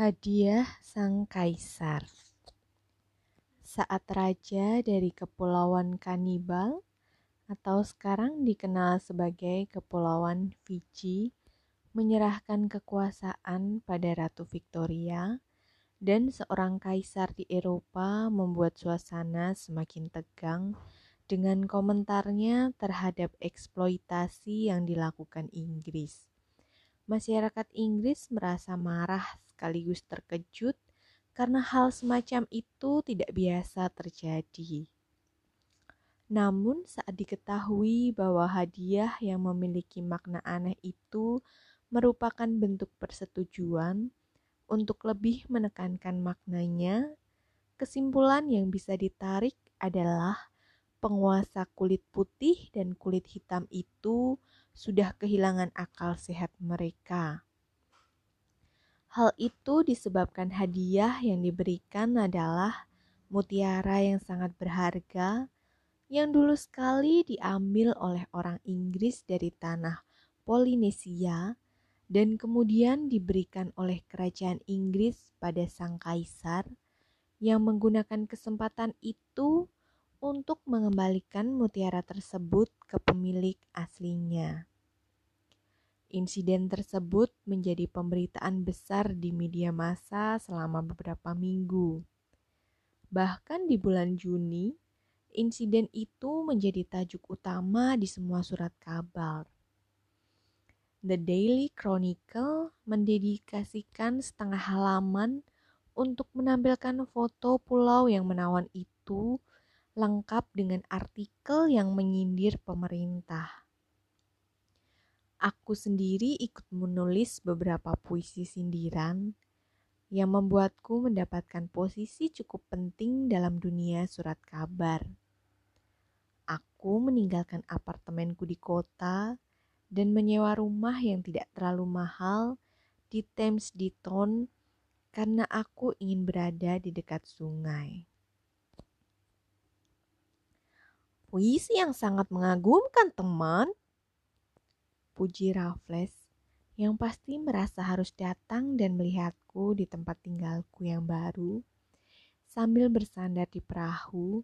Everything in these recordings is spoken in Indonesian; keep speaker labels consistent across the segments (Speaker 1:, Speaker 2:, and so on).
Speaker 1: Hadiah Sang Kaisar Saat raja dari Kepulauan Kanibal atau sekarang dikenal sebagai Kepulauan Fiji menyerahkan kekuasaan pada Ratu Victoria dan seorang kaisar di Eropa membuat suasana semakin tegang dengan komentarnya terhadap eksploitasi yang dilakukan Inggris. Masyarakat Inggris merasa marah sekaligus terkejut karena hal semacam itu tidak biasa terjadi. Namun, saat diketahui bahwa hadiah yang memiliki makna aneh itu merupakan bentuk persetujuan untuk lebih menekankan maknanya, kesimpulan yang bisa ditarik adalah penguasa kulit putih dan kulit hitam itu sudah kehilangan akal sehat mereka. Hal itu disebabkan hadiah yang diberikan adalah mutiara yang sangat berharga yang dulu sekali diambil oleh orang Inggris dari tanah Polinesia dan kemudian diberikan oleh kerajaan Inggris pada sang kaisar yang menggunakan kesempatan itu untuk mengembalikan mutiara tersebut ke pemilik aslinya. Insiden tersebut menjadi pemberitaan besar di media massa selama beberapa minggu. Bahkan di bulan Juni, insiden itu menjadi tajuk utama di semua surat kabar. The Daily Chronicle mendedikasikan setengah halaman untuk menampilkan foto pulau yang menawan itu lengkap dengan artikel yang menyindir pemerintah. Aku sendiri ikut menulis beberapa puisi sindiran yang membuatku mendapatkan posisi cukup penting dalam dunia surat kabar. Aku meninggalkan apartemenku di kota dan menyewa rumah yang tidak terlalu mahal di Thames di Ton karena aku ingin berada di dekat sungai. Puisi yang sangat mengagumkan, teman. Puji Raffles yang pasti merasa harus datang dan melihatku di tempat tinggalku yang baru sambil bersandar di perahu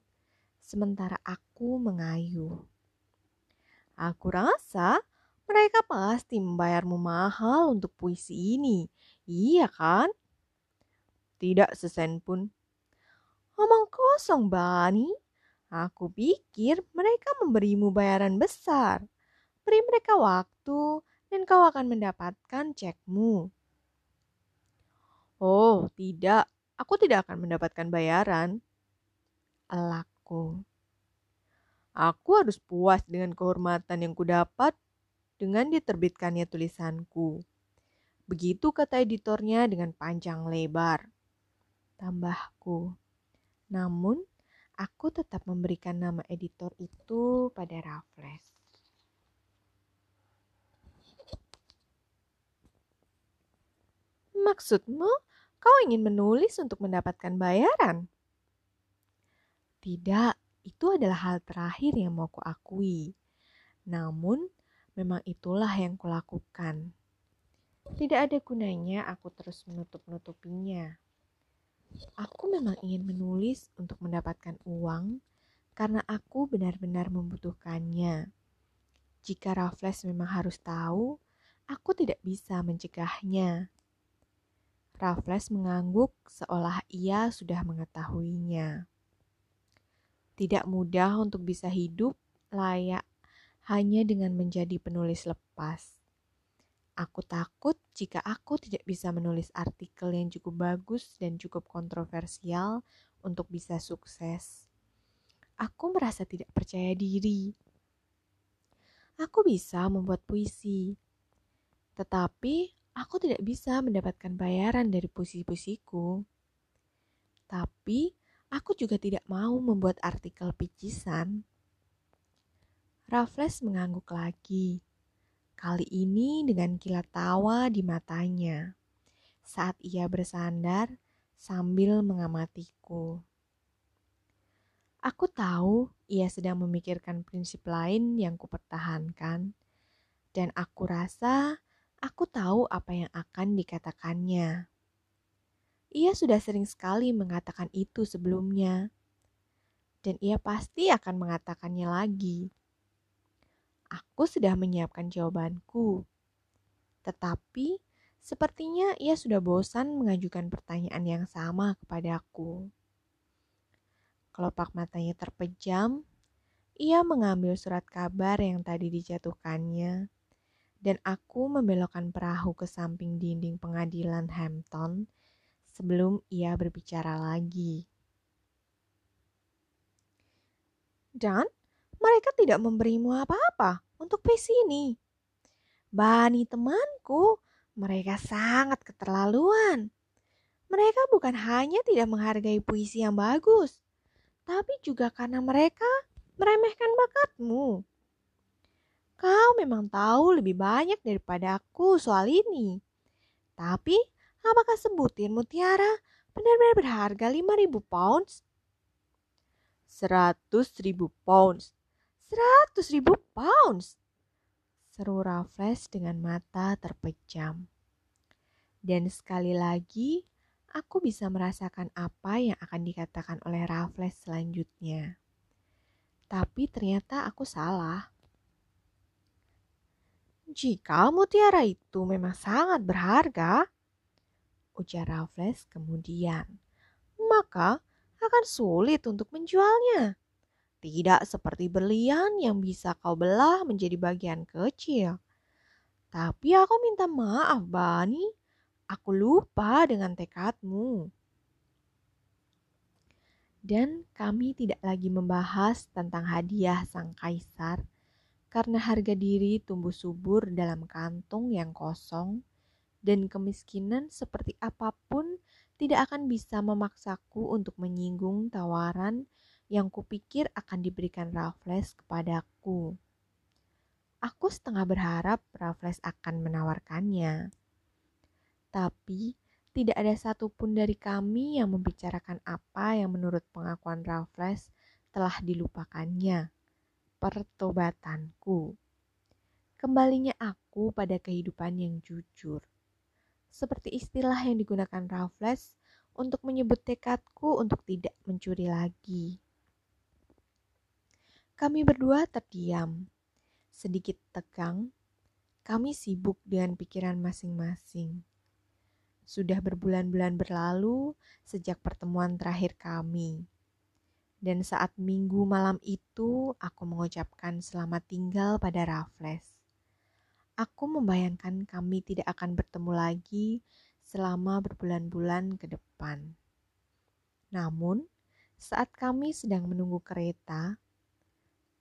Speaker 1: sementara aku mengayuh. Aku rasa mereka pasti membayarmu mahal untuk puisi ini. Iya kan? Tidak sesen pun. Omong kosong, Bani. Aku pikir mereka memberimu bayaran besar. Beri mereka waktu dan kau akan mendapatkan cekmu. Oh, tidak. Aku tidak akan mendapatkan bayaran. Elakku. Aku harus puas dengan kehormatan yang kudapat dengan diterbitkannya tulisanku. Begitu kata editornya dengan panjang lebar. Tambahku. Namun, aku tetap memberikan nama editor itu pada Raffles. Maksudmu, kau ingin menulis untuk mendapatkan bayaran? Tidak, itu adalah hal terakhir yang mau kuakui. Namun, Memang itulah yang kulakukan. Tidak ada gunanya aku terus menutup-nutupinya. Aku memang ingin menulis untuk mendapatkan uang karena aku benar-benar membutuhkannya. Jika Raffles memang harus tahu, aku tidak bisa mencegahnya. Raffles mengangguk seolah ia sudah mengetahuinya. Tidak mudah untuk bisa hidup layak hanya dengan menjadi penulis lepas. Aku takut jika aku tidak bisa menulis artikel yang cukup bagus dan cukup kontroversial untuk bisa sukses. Aku merasa tidak percaya diri. Aku bisa membuat puisi, tetapi aku tidak bisa mendapatkan bayaran dari puisi-puisiku. Tapi aku juga tidak mau membuat artikel picisan. Raffles mengangguk lagi. Kali ini dengan kilat tawa di matanya. Saat ia bersandar sambil mengamatiku. Aku tahu ia sedang memikirkan prinsip lain yang kupertahankan. Dan aku rasa aku tahu apa yang akan dikatakannya. Ia sudah sering sekali mengatakan itu sebelumnya. Dan ia pasti akan mengatakannya lagi. Aku sudah menyiapkan jawabanku. Tetapi sepertinya ia sudah bosan mengajukan pertanyaan yang sama kepadaku. Kelopak matanya terpejam. Ia mengambil surat kabar yang tadi dijatuhkannya, dan aku membelokkan perahu ke samping dinding pengadilan Hampton sebelum ia berbicara lagi. Dan mereka tidak memberimu apa-apa untuk puisi ini. Bani temanku, mereka sangat keterlaluan. Mereka bukan hanya tidak menghargai puisi yang bagus, tapi juga karena mereka meremehkan bakatmu. Kau memang tahu lebih banyak daripada aku soal ini. Tapi, apakah sebutir mutiara benar-benar berharga 5000 pounds? 100.000 pounds. 100.000 pounds. Seru Raffles dengan mata terpejam. Dan sekali lagi, aku bisa merasakan apa yang akan dikatakan oleh Raffles selanjutnya. Tapi ternyata aku salah. Jika mutiara itu memang sangat berharga, ujar Raffles kemudian, maka akan sulit untuk menjualnya. Tidak seperti berlian yang bisa kau belah menjadi bagian kecil. Tapi aku minta maaf, Bani Aku lupa dengan tekadmu. Dan kami tidak lagi membahas tentang hadiah sang kaisar karena harga diri tumbuh subur dalam kantong yang kosong dan kemiskinan seperti apa pun tidak akan bisa memaksaku untuk menyinggung tawaran yang kupikir akan diberikan Raffles kepadaku. Aku setengah berharap Raffles akan menawarkannya. Tapi tidak ada satupun dari kami yang membicarakan apa yang menurut pengakuan Raffles telah dilupakannya. Pertobatanku. Kembalinya aku pada kehidupan yang jujur. Seperti istilah yang digunakan Raffles untuk menyebut tekadku untuk tidak mencuri lagi. Kami berdua terdiam, sedikit tegang. Kami sibuk dengan pikiran masing-masing. Sudah berbulan-bulan berlalu sejak pertemuan terakhir kami. Dan saat minggu malam itu, aku mengucapkan selamat tinggal pada Raffles. Aku membayangkan kami tidak akan bertemu lagi selama berbulan-bulan ke depan. Namun, saat kami sedang menunggu kereta,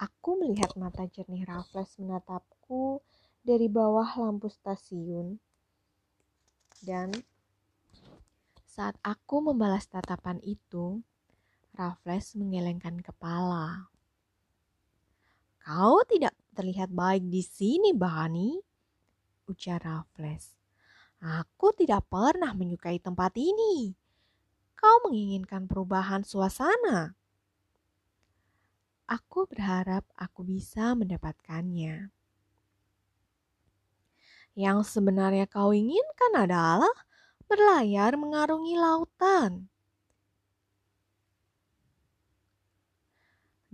Speaker 1: aku melihat mata jernih Raffles menatapku dari bawah lampu stasiun dan saat aku membalas tatapan itu, Raffles menggelengkan kepala. Kau tidak terlihat baik di sini, Bani, ujar Raffles. Aku tidak pernah menyukai tempat ini. Kau menginginkan perubahan suasana. Aku berharap aku bisa mendapatkannya. Yang sebenarnya kau inginkan adalah berlayar mengarungi lautan.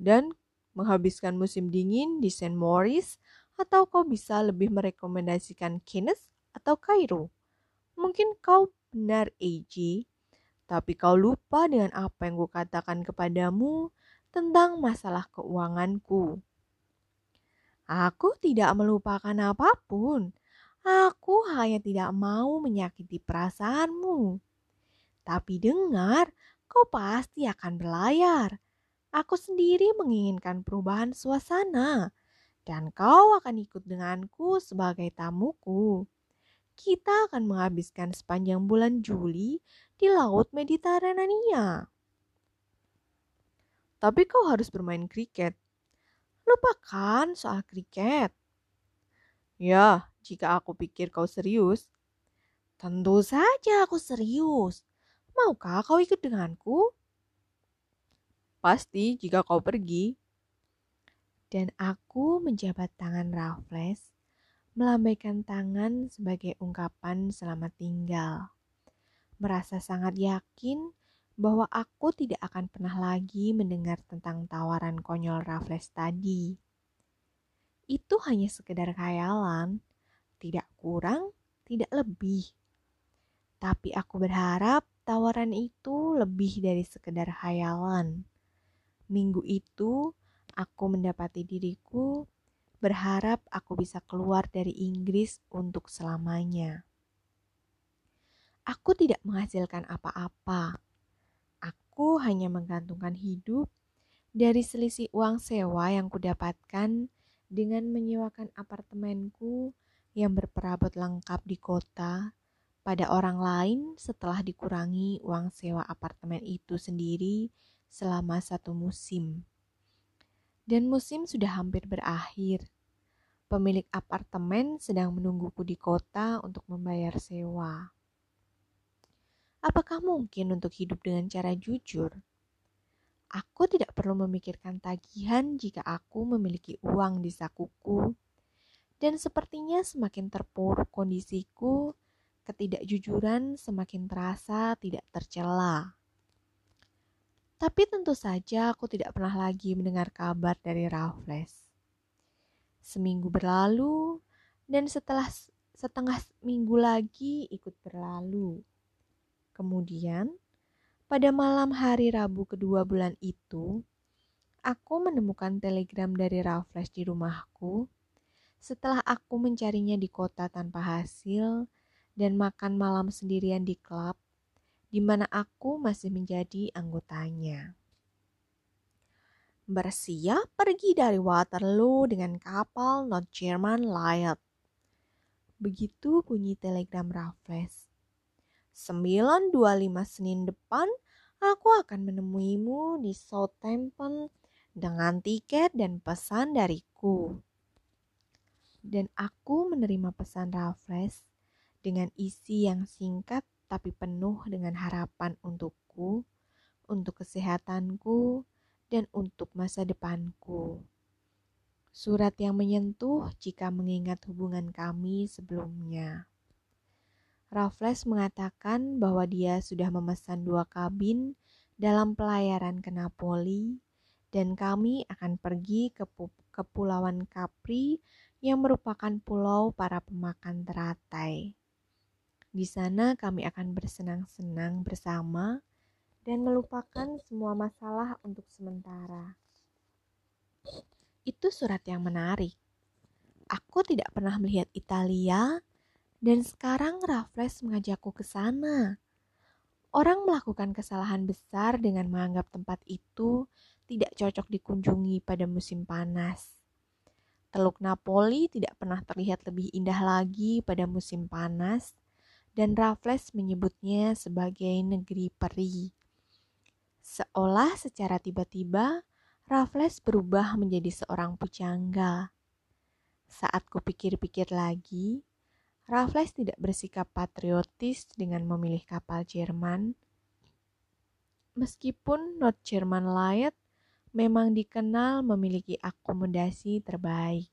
Speaker 1: Dan menghabiskan musim dingin di St. Maurice atau kau bisa lebih merekomendasikan Keynes atau Cairo. Mungkin kau benar AG, tapi kau lupa dengan apa yang kukatakan kepadamu tentang masalah keuanganku. Aku tidak melupakan apa pun, Aku hanya tidak mau menyakiti perasaanmu. Tapi dengar, kau pasti akan berlayar. Aku sendiri menginginkan perubahan suasana, dan kau akan ikut denganku sebagai tamuku. Kita akan menghabiskan sepanjang bulan Juli di Laut Mediterania. Tapi kau harus bermain kriket. Lupakan soal kriket. Ya, jika aku pikir kau serius. Tentu saja aku serius. Maukah kau ikut denganku? Pasti jika kau pergi. Dan aku menjabat tangan Raffles, melambaikan tangan sebagai ungkapan selamat tinggal. merasa sangat yakin bahwa aku tidak akan pernah lagi mendengar tentang tawaran konyol Raffles tadi. Itu hanya sekedar khayalan, tidak kurang, tidak lebih. Tapi aku berharap tawaran itu lebih dari sekedar khayalan. Minggu itu, aku mendapati diriku berharap aku bisa keluar dari Inggris untuk selamanya. Aku tidak menghasilkan apa-apa. Aku hanya menggantungkan hidup dari selisih uang sewa yang kudapatkan dengan menyewakan apartemenku yang berperabot lengkap di kota pada orang lain setelah dikurangi uang sewa apartemen itu sendiri selama satu musim. Dan musim sudah hampir berakhir. Pemilik apartemen sedang menungguku di kota untuk membayar sewa. Apakah mungkin untuk hidup dengan cara jujur? Aku tidak perlu memikirkan tagihan jika aku memiliki uang di sakuku. Dan sepertinya semakin terpuruk kondisiku, ketidakjujuran semakin terasa tidak tercela. Tapi tentu saja aku tidak pernah lagi mendengar kabar dari Raffles. Seminggu berlalu dan setelah setengah minggu lagi ikut berlalu. Kemudian, pada malam hari Rabu kedua bulan itu, aku menemukan telegram dari Raffles di rumahku. Setelah aku mencarinya di kota tanpa hasil dan makan malam sendirian di klub, di mana aku masih menjadi anggotanya. Bersiap pergi dari Waterloo dengan kapal North German Light. Begitu bunyi telegram Raffles. 9.25 Senin depan, aku akan menemuimu di Southampton dengan tiket dan pesan dariku. Dan aku menerima pesan Raffles dengan isi yang singkat tapi penuh dengan harapan untukku, untuk kesehatanku, dan untuk masa depanku. Surat yang menyentuh jika mengingat hubungan kami sebelumnya. Raffles mengatakan bahwa dia sudah memesan dua kabin dalam pelayaran ke Napoli dan kami akan pergi ke Kepulauan Capri yang merupakan pulau para pemakan teratai. Di sana kami akan bersenang-senang bersama dan melupakan semua masalah untuk sementara. Itu surat yang menarik. Aku tidak pernah melihat Italia dan sekarang Raffles mengajakku ke sana. Orang melakukan kesalahan besar dengan menganggap tempat itu tidak cocok dikunjungi pada musim panas. Teluk Napoli tidak pernah terlihat lebih indah lagi pada musim panas dan Raffles menyebutnya sebagai negeri peri. Seolah secara tiba-tiba, Raffles berubah menjadi seorang pujangga. Saat kupikir-pikir lagi, Raffles tidak bersikap patriotis dengan memilih kapal Jerman. Meskipun North German Light memang dikenal memiliki akomodasi terbaik.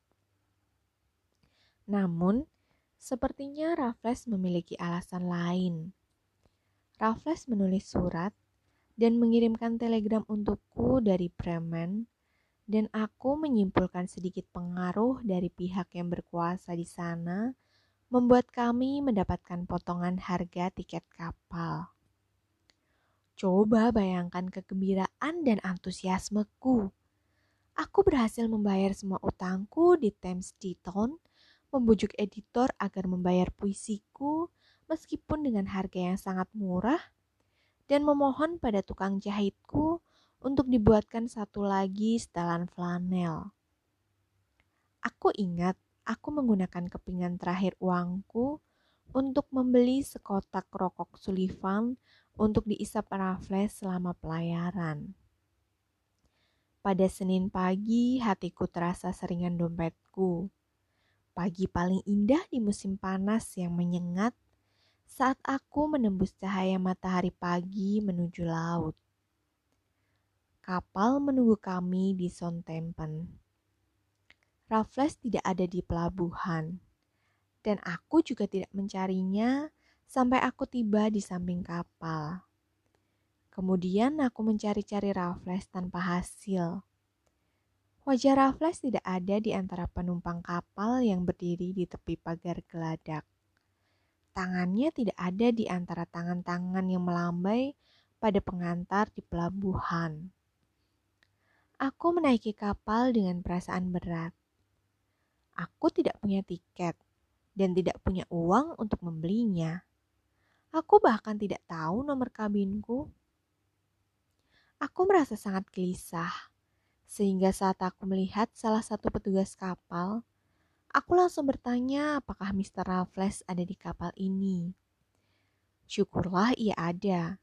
Speaker 1: Namun, Sepertinya Raffles memiliki alasan lain. Raffles menulis surat dan mengirimkan telegram untukku dari Bremen dan aku menyimpulkan sedikit pengaruh dari pihak yang berkuasa di sana membuat kami mendapatkan potongan harga tiket kapal. Coba bayangkan kegembiraan dan antusiasmeku. Aku berhasil membayar semua utangku di Thames Ditton membujuk editor agar membayar puisiku meskipun dengan harga yang sangat murah dan memohon pada tukang jahitku untuk dibuatkan satu lagi setelan flanel. Aku ingat aku menggunakan kepingan terakhir uangku untuk membeli sekotak rokok Sullivan untuk diisap Raffles selama pelayaran. Pada Senin pagi, hatiku terasa seringan dompetku pagi paling indah di musim panas yang menyengat saat aku menembus cahaya matahari pagi menuju laut. Kapal menunggu kami di Southampton. Raffles tidak ada di pelabuhan, dan aku juga tidak mencarinya sampai aku tiba di samping kapal. Kemudian aku mencari-cari Raffles tanpa hasil. Wajah Raffles tidak ada di antara penumpang kapal yang berdiri di tepi pagar geladak. Tangannya tidak ada di antara tangan-tangan yang melambai pada pengantar di pelabuhan. Aku menaiki kapal dengan perasaan berat. Aku tidak punya tiket dan tidak punya uang untuk membelinya. Aku bahkan tidak tahu nomor kabinku. Aku merasa sangat gelisah sehingga saat aku melihat salah satu petugas kapal, aku langsung bertanya apakah Mr. Raffles ada di kapal ini. Syukurlah ia ada.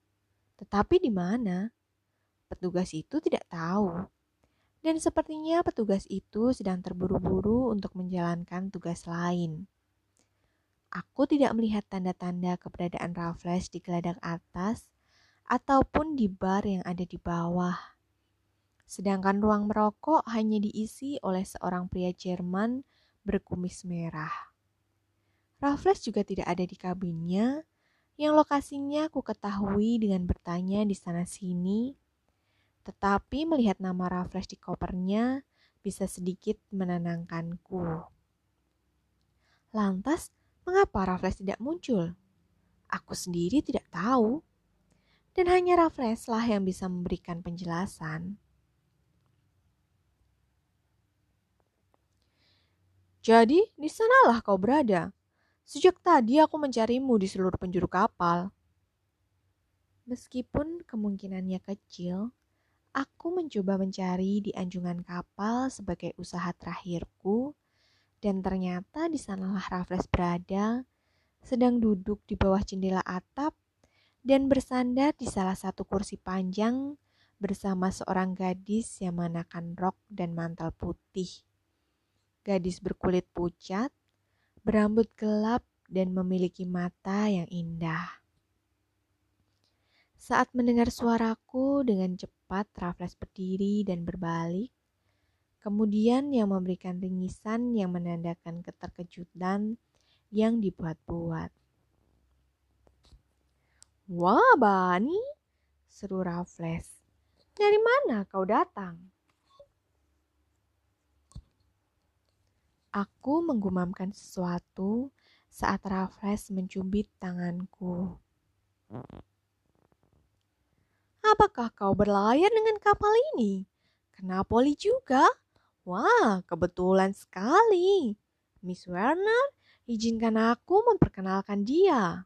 Speaker 1: Tetapi di mana? Petugas itu tidak tahu. Dan sepertinya petugas itu sedang terburu-buru untuk menjalankan tugas lain. Aku tidak melihat tanda-tanda keberadaan Raffles di geladak atas ataupun di bar yang ada di bawah. Sedangkan ruang merokok hanya diisi oleh seorang pria Jerman berkumis merah. Raffles juga tidak ada di kabinnya, yang lokasinya ku ketahui dengan bertanya di sana-sini. Tetapi melihat nama Raffles di kopernya bisa sedikit menenangkanku. Lantas, mengapa Raffles tidak muncul? Aku sendiri tidak tahu. Dan hanya Raffles lah yang bisa memberikan penjelasan.
Speaker 2: Jadi, di sanalah kau berada. Sejak tadi aku mencarimu di seluruh penjuru kapal.
Speaker 1: Meskipun kemungkinannya kecil, aku mencoba mencari di anjungan kapal sebagai usaha terakhirku, dan ternyata di sanalah Raffles berada, sedang duduk di bawah jendela atap dan bersandar di salah satu kursi panjang bersama seorang gadis yang mengenakan rok dan mantel putih gadis berkulit pucat, berambut gelap, dan memiliki mata yang indah. Saat mendengar suaraku dengan cepat, Raffles berdiri dan berbalik. Kemudian yang memberikan ringisan yang menandakan keterkejutan yang dibuat-buat.
Speaker 2: Wah, Bani, seru Raffles. Dari mana kau datang?
Speaker 1: Aku menggumamkan sesuatu saat Raffles mencubit tanganku.
Speaker 2: Apakah kau berlayar dengan kapal ini? Kena poli juga? Wah, kebetulan sekali. Miss Werner, izinkan aku memperkenalkan dia.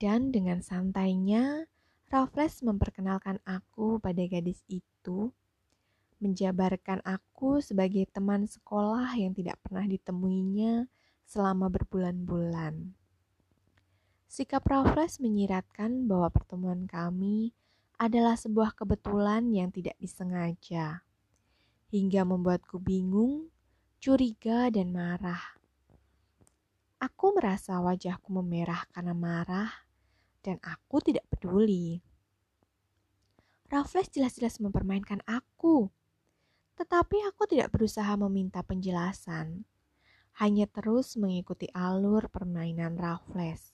Speaker 1: Dan dengan santainya, Raffles memperkenalkan aku pada gadis itu menjabarkan aku sebagai teman sekolah yang tidak pernah ditemuinya selama berbulan-bulan. Sikap Raffles menyiratkan bahwa pertemuan kami adalah sebuah kebetulan yang tidak disengaja, hingga membuatku bingung, curiga, dan marah. Aku merasa wajahku memerah karena marah, dan aku tidak peduli. Raffles jelas-jelas mempermainkan aku tetapi aku tidak berusaha meminta penjelasan, hanya terus mengikuti alur permainan Raffles.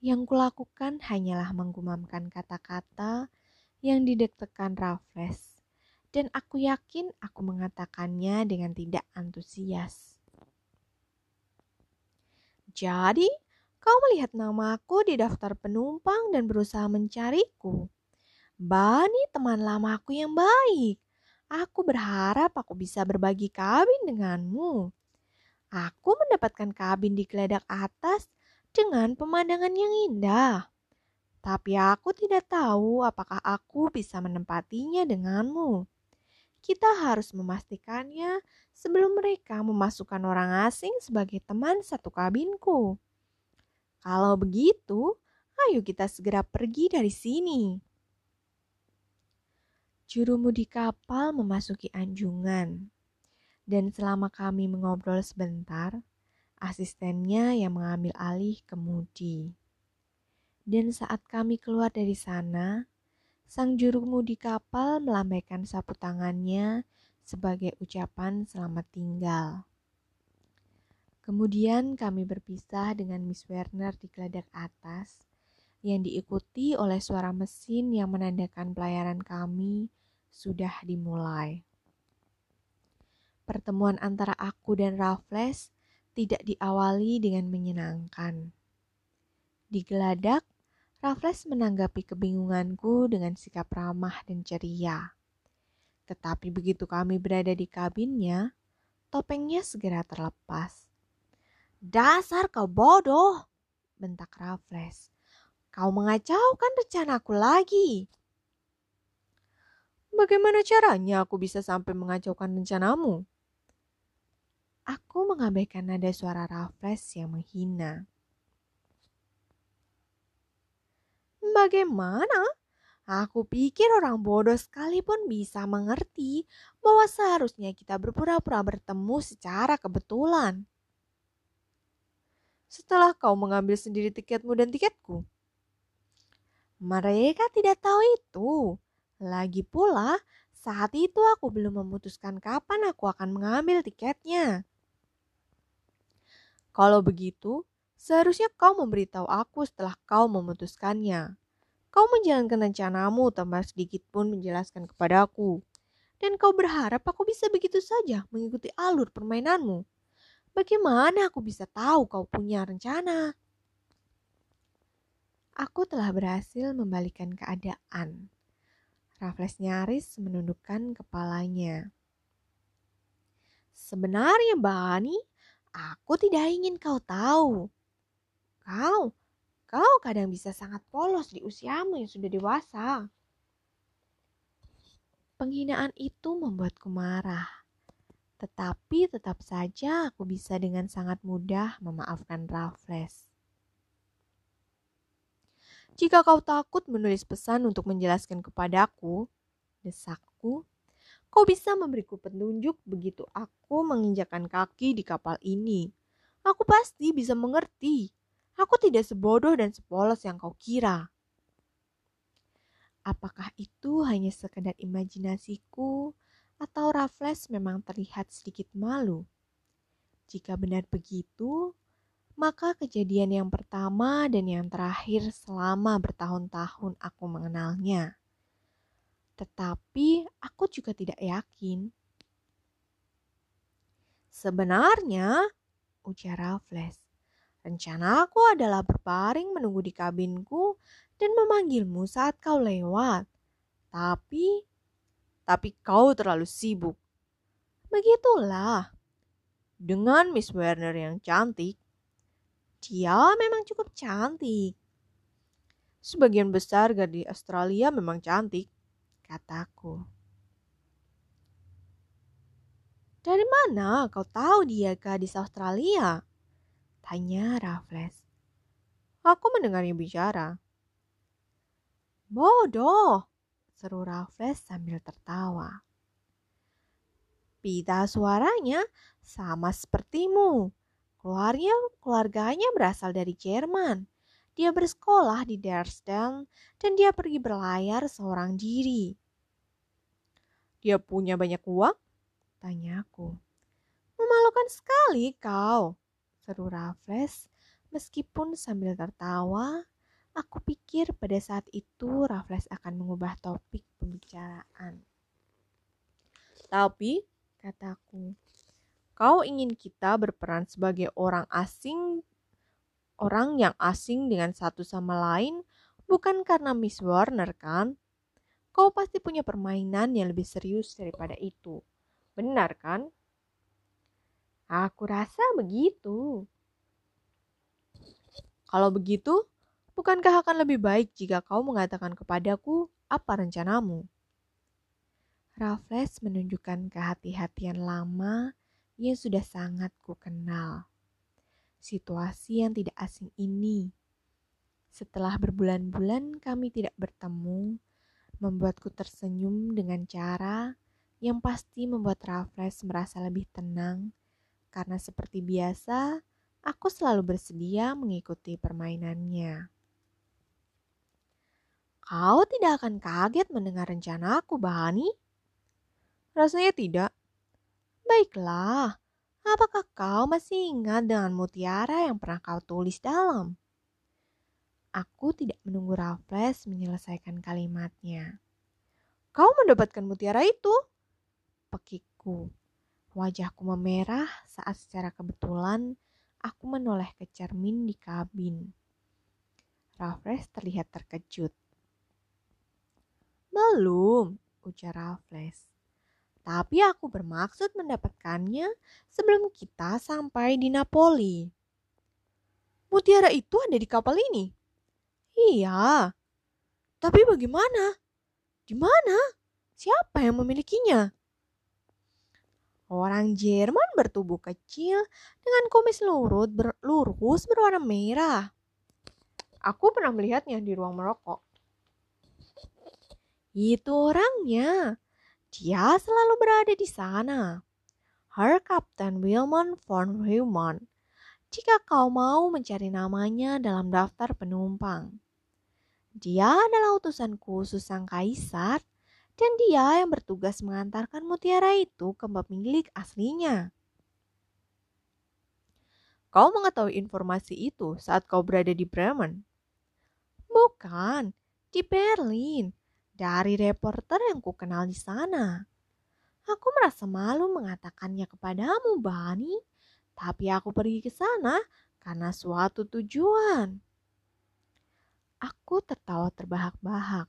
Speaker 1: Yang kulakukan hanyalah menggumamkan kata-kata yang didektekan Raffles, dan aku yakin aku mengatakannya dengan tidak antusias.
Speaker 2: Jadi, kau melihat namaku di daftar penumpang dan berusaha mencariku. Bani teman lamaku yang baik. Aku berharap aku bisa berbagi kabin denganmu. Aku mendapatkan kabin di geladak atas dengan pemandangan yang indah. Tapi aku tidak tahu apakah aku bisa menempatinya denganmu. Kita harus memastikannya sebelum mereka memasukkan orang asing sebagai teman satu kabinku. Kalau begitu, ayo kita segera pergi dari sini.
Speaker 1: Jurumudi kapal memasuki anjungan, dan selama kami mengobrol sebentar, asistennya yang mengambil alih kemudi. Dan saat kami keluar dari sana, sang jurumudi kapal melambaikan sapu tangannya sebagai ucapan selamat tinggal. Kemudian kami berpisah dengan Miss Werner di geladak atas yang diikuti oleh suara mesin yang menandakan pelayaran kami sudah dimulai. Pertemuan antara aku dan Raffles tidak diawali dengan menyenangkan. Di geladak, Raffles menanggapi kebingunganku dengan sikap ramah dan ceria. Tetapi begitu kami berada di kabinnya, topengnya segera terlepas. Dasar kau bodoh, bentak Raffles. Kau mengacaukan rencanaku lagi.
Speaker 2: Bagaimana caranya aku bisa sampai mengacaukan rencanamu?
Speaker 1: Aku mengabaikan nada suara Raffles yang menghina.
Speaker 2: Bagaimana? Aku pikir orang bodoh sekalipun bisa mengerti bahwa seharusnya kita berpura-pura bertemu secara kebetulan. Setelah kau mengambil sendiri tiketmu dan tiketku, mereka tidak tahu itu. Lagi pula, saat itu aku belum memutuskan kapan aku akan mengambil tiketnya. Kalau begitu, seharusnya kau memberitahu aku setelah kau memutuskannya. Kau menjalankan rencanamu tanpa sedikit pun menjelaskan kepadaku. Dan kau berharap aku bisa begitu saja mengikuti alur permainanmu. Bagaimana aku bisa tahu kau punya rencana?
Speaker 1: Aku telah berhasil membalikan keadaan. Raffles nyaris menundukkan kepalanya.
Speaker 2: Sebenarnya, Bani, aku tidak ingin kau tahu. Kau, kau kadang bisa sangat polos di usiamu yang sudah dewasa.
Speaker 1: Penghinaan itu membuatku marah. Tetapi tetap saja aku bisa dengan sangat mudah memaafkan Raffles.
Speaker 2: Jika kau takut menulis pesan untuk menjelaskan kepadaku, desakku, kau bisa memberiku petunjuk begitu aku menginjakan kaki di kapal ini. Aku pasti bisa mengerti. Aku tidak sebodoh dan sepolos yang kau kira.
Speaker 1: Apakah itu hanya sekedar imajinasiku atau Raffles memang terlihat sedikit malu? Jika benar begitu, maka kejadian yang pertama dan yang terakhir selama bertahun-tahun aku mengenalnya. Tetapi aku juga tidak yakin.
Speaker 2: Sebenarnya, ujar Raffles, rencana aku adalah berbaring menunggu di kabinku dan memanggilmu saat kau lewat. Tapi, tapi kau terlalu sibuk. Begitulah. Dengan Miss Werner yang cantik, dia memang cukup cantik. Sebagian besar gadis Australia memang cantik, kataku. Dari mana kau tahu dia gadis Australia? Tanya Raffles. Aku mendengarnya bicara. Bodoh, seru Raffles sambil tertawa. Pita suaranya sama sepertimu. Keluarnya, keluarganya berasal dari Jerman. Dia bersekolah di Dresden dan dia pergi berlayar seorang diri. Dia punya banyak uang? Tanyaku. Memalukan sekali kau, seru Raffles meskipun sambil tertawa. Aku pikir pada saat itu Raffles akan mengubah topik pembicaraan. Tapi, kataku, Kau ingin kita berperan sebagai orang asing, orang yang asing dengan satu sama lain, bukan karena Miss Warner kan? Kau pasti punya permainan yang lebih serius daripada itu. Benar kan? Aku rasa begitu. Kalau begitu, bukankah akan lebih baik jika kau mengatakan kepadaku apa rencanamu?
Speaker 1: Raffles menunjukkan kehati-hatian lama yang sudah sangat ku kenal. Situasi yang tidak asing ini. Setelah berbulan-bulan kami tidak bertemu, membuatku tersenyum dengan cara yang pasti membuat Raffles merasa lebih tenang karena seperti biasa aku selalu bersedia mengikuti permainannya.
Speaker 2: Kau tidak akan kaget mendengar rencana aku, Bahani? Rasanya tidak. Baiklah, Apakah kau masih ingat dengan mutiara yang pernah kau tulis dalam? Aku tidak menunggu Raffles menyelesaikan kalimatnya. Kau mendapatkan mutiara itu? Pekikku. Wajahku memerah saat secara kebetulan aku menoleh ke cermin di kabin. Raffles terlihat terkejut. Belum, ujar Raffles. Tapi aku bermaksud mendapatkannya sebelum kita sampai di Napoli. Mutiara itu ada di kapal ini? Iya. Tapi bagaimana? Di mana? Siapa yang memilikinya? Orang Jerman bertubuh kecil dengan kumis lurut ber, lurus berwarna merah. Aku pernah melihatnya di ruang merokok. Itu orangnya. Dia selalu berada di sana. Her Captain Wilmon von Human. Jika kau mau mencari namanya dalam daftar penumpang. Dia adalah utusan khusus sang kaisar dan dia yang bertugas mengantarkan mutiara itu ke pemilik aslinya. Kau mengetahui informasi itu saat kau berada di Bremen? Bukan, di Berlin dari reporter yang ku kenal di sana. Aku merasa malu mengatakannya kepadamu, Bani, tapi aku pergi ke sana karena suatu tujuan. Aku tertawa terbahak-bahak.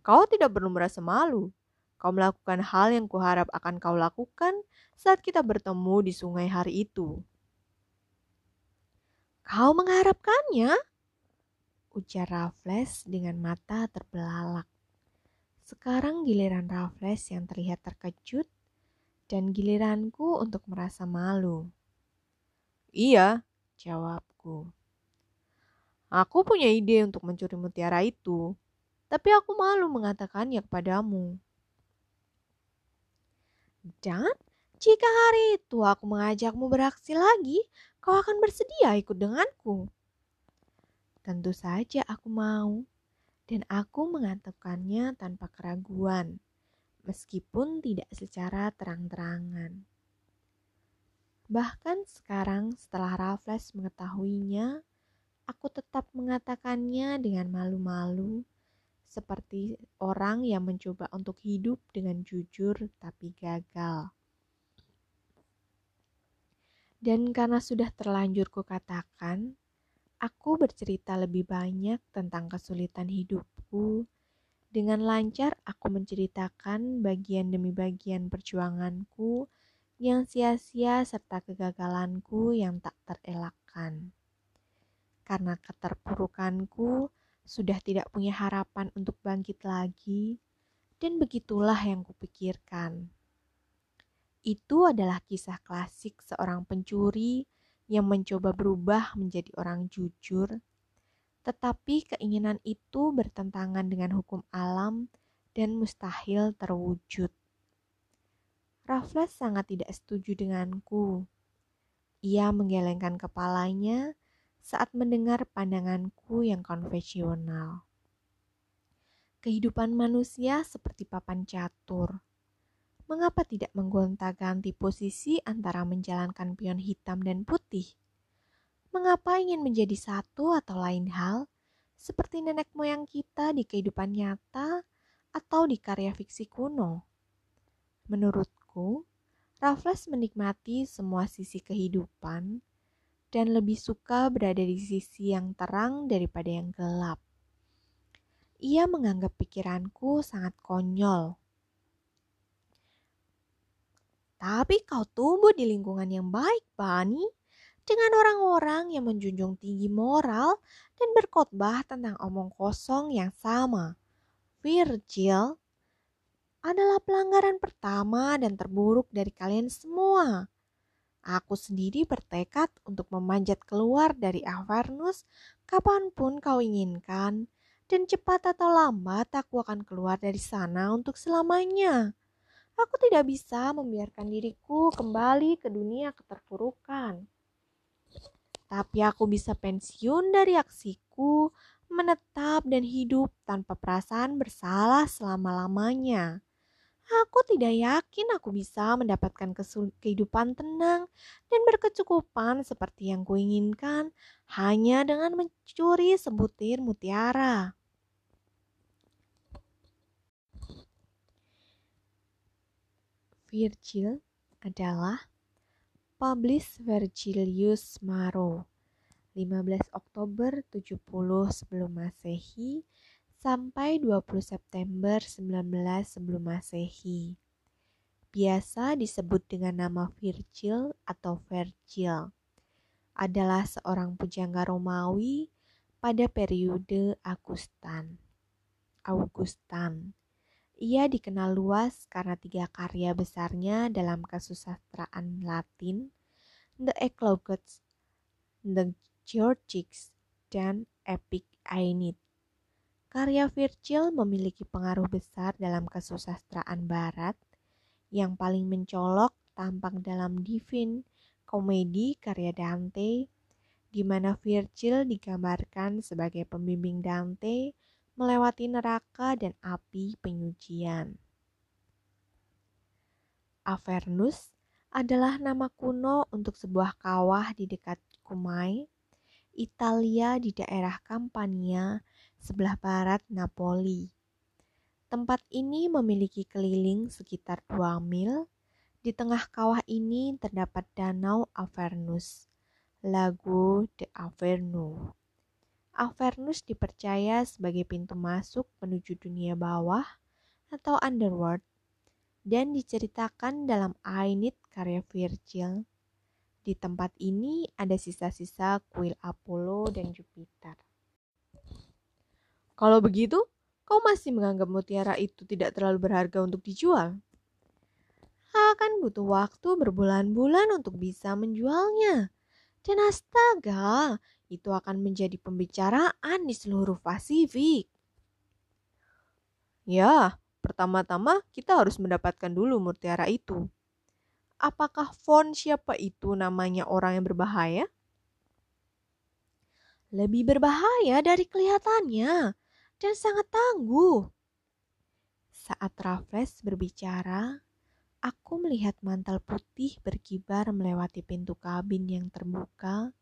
Speaker 2: Kau tidak perlu merasa malu. Kau melakukan hal yang kuharap akan kau lakukan saat kita bertemu di sungai hari itu. Kau mengharapkannya? Ujar Raffles dengan mata terbelalak. Sekarang giliran Raffles yang terlihat terkejut dan giliranku untuk merasa malu. Iya, jawabku. Aku punya ide untuk mencuri mutiara itu, tapi aku malu mengatakannya kepadamu. Dan jika hari itu aku mengajakmu beraksi lagi, kau akan bersedia ikut denganku. Tentu saja aku mau dan aku mengatakannya tanpa keraguan, meskipun tidak secara terang-terangan. Bahkan sekarang setelah Raffles mengetahuinya, aku tetap mengatakannya dengan malu-malu, seperti orang yang mencoba untuk hidup dengan jujur tapi gagal. Dan karena sudah terlanjur kukatakan, Aku bercerita lebih banyak tentang kesulitan hidupku. Dengan lancar aku menceritakan bagian demi bagian perjuanganku yang sia-sia serta kegagalanku yang tak terelakkan. Karena keterpurukanku sudah tidak punya harapan untuk bangkit lagi, dan begitulah yang kupikirkan. Itu adalah kisah klasik seorang pencuri yang mencoba berubah menjadi orang jujur, tetapi keinginan itu bertentangan dengan hukum alam dan mustahil terwujud. Raffles sangat tidak setuju denganku. Ia menggelengkan kepalanya saat mendengar pandanganku yang konvensional. Kehidupan manusia seperti papan catur mengapa tidak menggonta-ganti posisi antara menjalankan pion hitam dan putih? Mengapa ingin menjadi satu atau lain hal, seperti nenek moyang kita di kehidupan nyata atau di karya fiksi kuno? Menurutku, Raffles menikmati semua sisi kehidupan dan lebih suka berada di sisi yang terang daripada yang gelap. Ia menganggap pikiranku sangat konyol tapi kau tumbuh di lingkungan yang baik, Bani, dengan orang-orang yang menjunjung tinggi moral dan berkhotbah tentang omong kosong yang sama. Virgil adalah pelanggaran pertama dan terburuk dari kalian semua. Aku sendiri bertekad untuk memanjat keluar dari Avernus kapan pun kau inginkan, dan cepat atau lambat aku akan keluar dari sana untuk selamanya. Aku tidak bisa membiarkan diriku kembali ke dunia keterpurukan. Tapi aku bisa pensiun dari aksiku, menetap dan hidup tanpa perasaan bersalah selama-lamanya. Aku tidak yakin aku bisa mendapatkan kehidupan tenang dan berkecukupan seperti yang kuinginkan hanya dengan mencuri sebutir mutiara.
Speaker 1: Virgil adalah Publis Vergilius Maro 15 Oktober 70 sebelum Masehi sampai 20 September 19 sebelum Masehi. Biasa disebut dengan nama Virgil atau Vergil. Adalah seorang pujangga Romawi pada periode Augustan. Augustan ia dikenal luas karena tiga karya besarnya dalam kesusastraan Latin, The Eclogues, The Georgics, dan Epic Aeneid. Karya Virgil memiliki pengaruh besar dalam kesusastraan barat, yang paling mencolok tampak dalam Divine Komedi karya Dante, di mana Virgil digambarkan sebagai pembimbing Dante melewati neraka dan api penyucian. Avernus adalah nama kuno untuk sebuah kawah di dekat Cumae, Italia di daerah Campania, sebelah barat Napoli. Tempat ini memiliki keliling sekitar 2 mil. Di tengah kawah ini terdapat danau Avernus, Lago de Averno. Avernus dipercaya sebagai pintu masuk menuju dunia bawah atau underworld dan diceritakan dalam Aeneid karya Virgil. Di tempat ini ada sisa-sisa kuil Apollo dan Jupiter.
Speaker 2: Kalau begitu, kau masih menganggap mutiara itu tidak terlalu berharga untuk dijual? Akan butuh waktu berbulan-bulan untuk bisa menjualnya. Dan astaga, itu akan menjadi pembicaraan di seluruh Pasifik.
Speaker 1: Ya, pertama-tama kita harus mendapatkan dulu mutiara itu. Apakah font siapa itu namanya orang yang berbahaya?
Speaker 2: Lebih berbahaya dari kelihatannya dan sangat tangguh. Saat Raffles berbicara, aku melihat mantel putih berkibar melewati pintu kabin yang terbuka